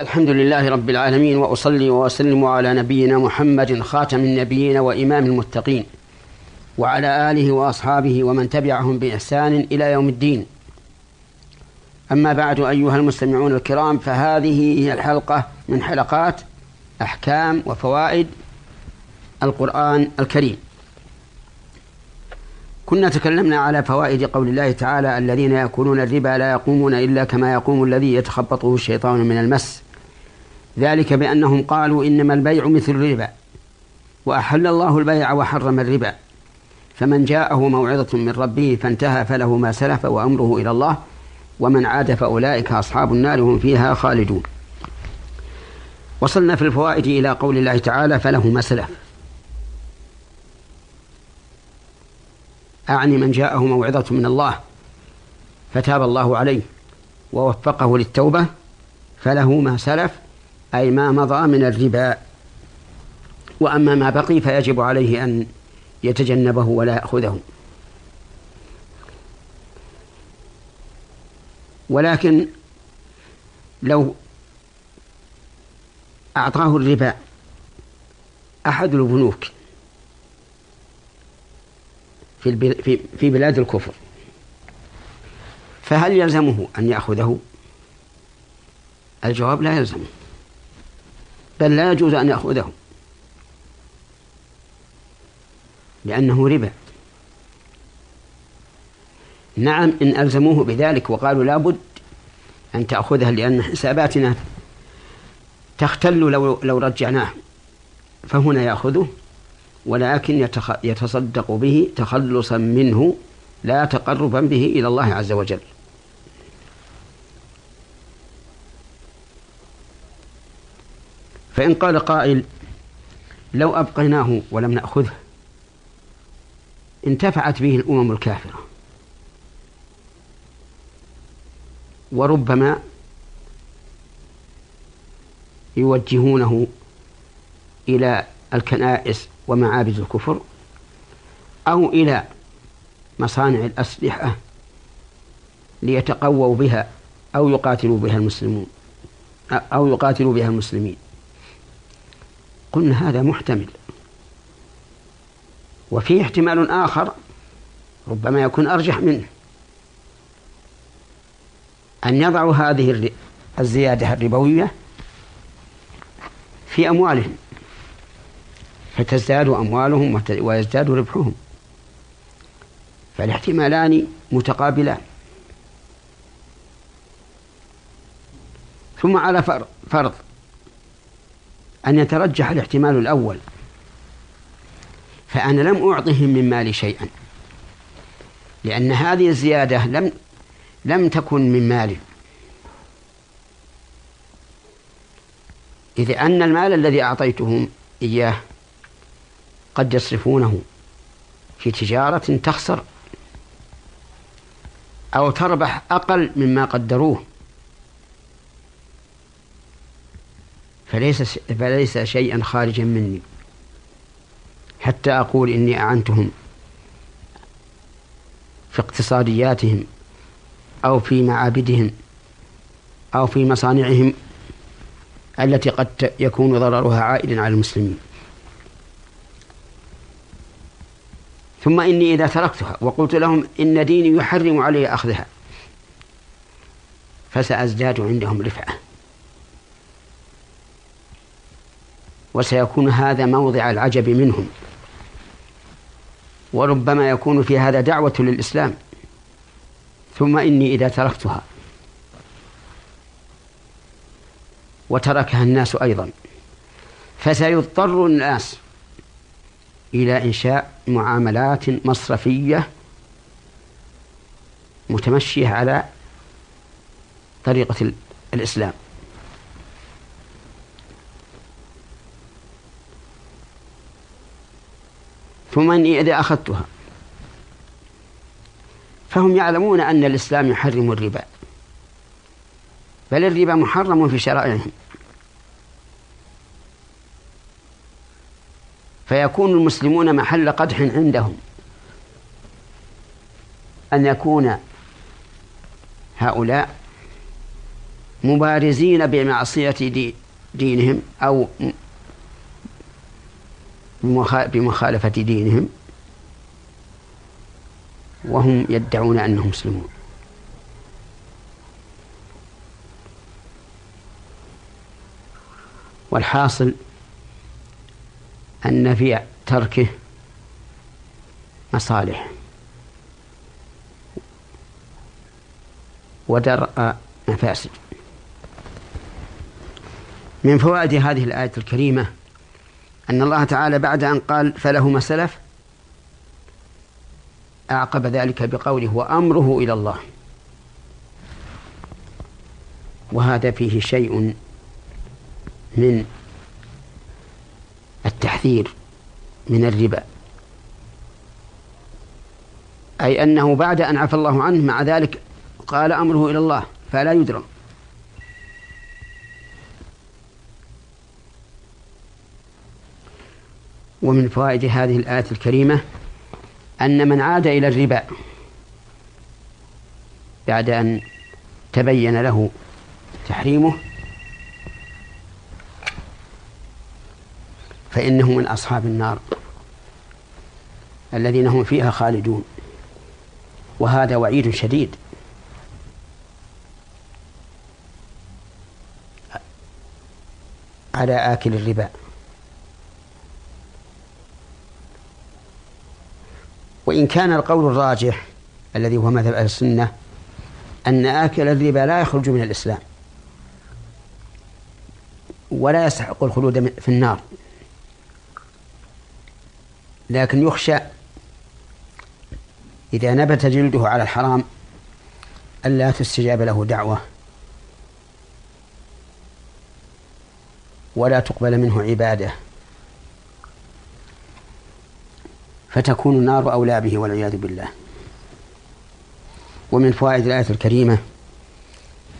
الحمد لله رب العالمين وأصلي وأسلم على نبينا محمد خاتم النبيين وإمام المتقين وعلى آله وأصحابه ومن تبعهم بإحسان إلى يوم الدين. أما بعد أيها المستمعون الكرام فهذه هي الحلقة من حلقات أحكام وفوائد القرآن الكريم. كنا تكلمنا على فوائد قول الله تعالى الذين يأكلون الربا لا يقومون إلا كما يقوم الذي يتخبطه الشيطان من المس. ذلك بأنهم قالوا إنما البيع مثل الربا وأحل الله البيع وحرم الربا. فمن جاءه موعظة من ربه فانتهى فله ما سلف وأمره إلى الله ومن عاد فأولئك أصحاب النار هم فيها خالدون. وصلنا في الفوائد إلى قول الله تعالى فله ما سلف. أعني من جاءه موعظة من الله فتاب الله عليه ووفقه للتوبة فله ما سلف أي ما مضى من الربا. وأما ما بقي فيجب عليه أن يتجنبه ولا يأخذه. ولكن لو أعطاه الربا أحد البنوك في في بلاد الكفر فهل يلزمه أن يأخذه؟ الجواب لا يلزمه. بل لا يجوز أن يأخذه لأنه ربا. نعم إن ألزموه بذلك وقالوا لابد أن تأخذها لأن حساباتنا تختل لو لو رجعناه. فهنا يأخذه ولكن يتصدق به تخلصا منه لا تقربا به إلى الله عز وجل. فإن قال قائل لو أبقيناه ولم نأخذه انتفعت به الأمم الكافرة. وربما يوجهونه إلى الكنائس ومعابد الكفر أو إلى مصانع الأسلحة ليتقووا بها أو يقاتلوا بها المسلمون أو يقاتلوا بها المسلمين. قلنا هذا محتمل. وفي احتمال آخر ربما يكون أرجح منه. أن يضعوا هذه الزيادة الربوية في أموالهم. فتزداد أموالهم ويزداد ربحهم. فالاحتمالان متقابلان. ثم على فرض. أن يترجح الاحتمال الأول. فأنا لم أعطهم من مالي شيئا. لأن هذه الزيادة لم لم تكن من مالي. إذ أن المال الذي أعطيتهم إياه قد يصرفونه في تجارة تخسر أو تربح أقل مما قدروه. فليس فليس شيئا خارجا مني. حتى أقول إني أعنتهم في اقتصادياتهم أو في معابدهم أو في مصانعهم التي قد يكون ضررها عائدا على المسلمين. ثم إني إذا تركتها وقلت لهم إن ديني يحرم علي أخذها فسأزداد عندهم رفعة. وسيكون هذا موضع العجب منهم. وربما يكون في هذا دعوة للإسلام. ثم إني إذا تركتها. وتركها الناس أيضا. فسيضطر الناس إلى إنشاء معاملات مصرفية متمشية على طريقة الإسلام. ثم إني إذا أخذتها. فهم يعلمون أن الإسلام يحرم الربا. بل الربا محرم في شرائعهم. فيكون المسلمون محل قدح عندهم. أن يكون هؤلاء مبارزين بمعصية دينهم أو بمخالفة دينهم وهم يدعون أنهم مسلمون. والحاصل أن في تركه مصالح. ودرء مفاسد. من فوائد هذه الآية الكريمة أن الله تعالى بعد أن قال فله ما سلف أعقب ذلك بقوله وأمره إلى الله. وهذا فيه شيء من التحذير من الربا. أي أنه بعد أن عفى الله عنه مع ذلك قال أمره إلى الله فلا يدرى ومن فوائد هذه الآية الكريمة أن من عاد إلى الربا بعد أن تبين له تحريمه فإنه من أصحاب النار الذين هم فيها خالدون. وهذا وعيد شديد. على آكل الربا. وإن كان القول الراجح الذي هو مذهب أهل السنة أن آكل الربا لا يخرج من الإسلام ولا يستحق الخلود في النار. لكن يخشى إذا نبت جلده على الحرام ألا تستجاب له دعوة ولا تقبل منه عبادة. فتكون النار أولى به والعياذ بالله. ومن فوائد الآية الكريمة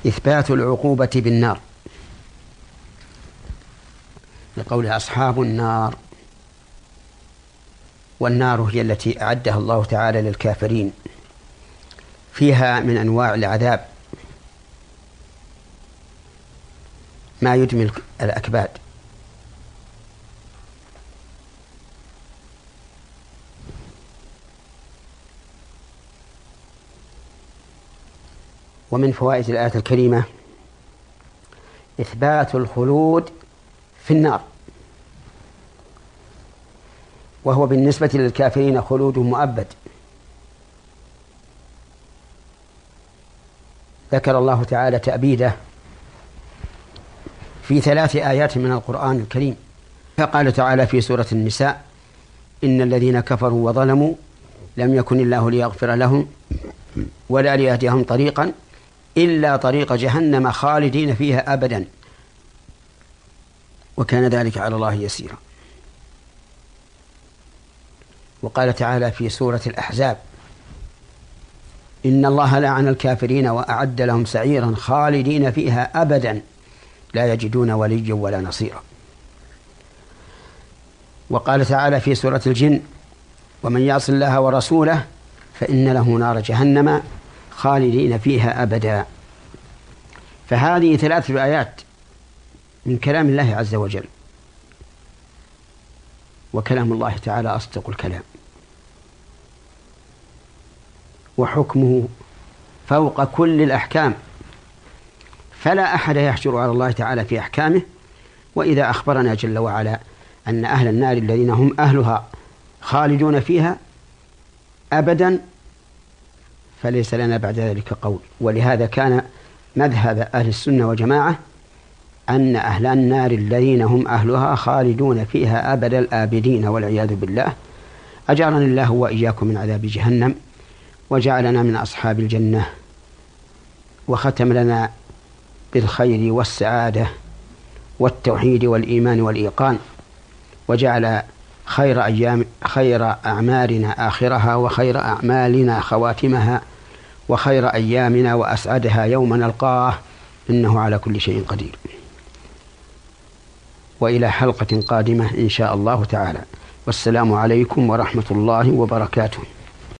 إثبات العقوبة بالنار. لقول أصحاب النار. والنار هي التي أعدها الله تعالى للكافرين. فيها من أنواع العذاب. ما يدمي الأكباد. ومن فوائد الآية الكريمة إثبات الخلود في النار. وهو بالنسبة للكافرين خلود مؤبد. ذكر الله تعالى تأبيده في ثلاث آيات من القرآن الكريم. فقال تعالى في سورة النساء إن الذين كفروا وظلموا لم يكن الله ليغفر لهم ولا ليهديهم طريقا إلا طريق جهنم خالدين فيها أبدا. وكان ذلك على الله يسيرا. وقال تعالى في سورة الأحزاب إن الله لعن الكافرين وأعد لهم سعيرا خالدين فيها أبدا. لا يجدون وليا ولا نصيرا. وقال تعالى في سورة الجن ومن يعص الله ورسوله فإن له نار جهنم. خالدين فيها أبدا. فهذه ثلاث آيات من كلام الله عز وجل. وكلام الله تعالى أصدق الكلام. وحكمه فوق كل الأحكام. فلا أحد يحجر على الله تعالى في أحكامه وإذا أخبرنا جل وعلا أن أهل النار الذين هم أهلها خالدون فيها أبدا فليس لنا بعد ذلك قول. ولهذا كان مذهب أهل السنة والجماعة أن أهل النار الذين هم أهلها خالدون فيها أبد الآبدين والعياذ بالله. أجارنا الله وإياكم من عذاب جهنم وجعلنا من أصحاب الجنة وختم لنا بالخير والسعادة والتوحيد والإيمان والإيقان وجعل خير أيام خير أعمارنا آخرها وخير أعمالنا خواتمها وخير أيامنا وأسعدها يوم نلقاه إنه على كل شيء قدير. وإلى حلقة قادمة إن شاء الله تعالى. والسلام عليكم ورحمة الله وبركاته.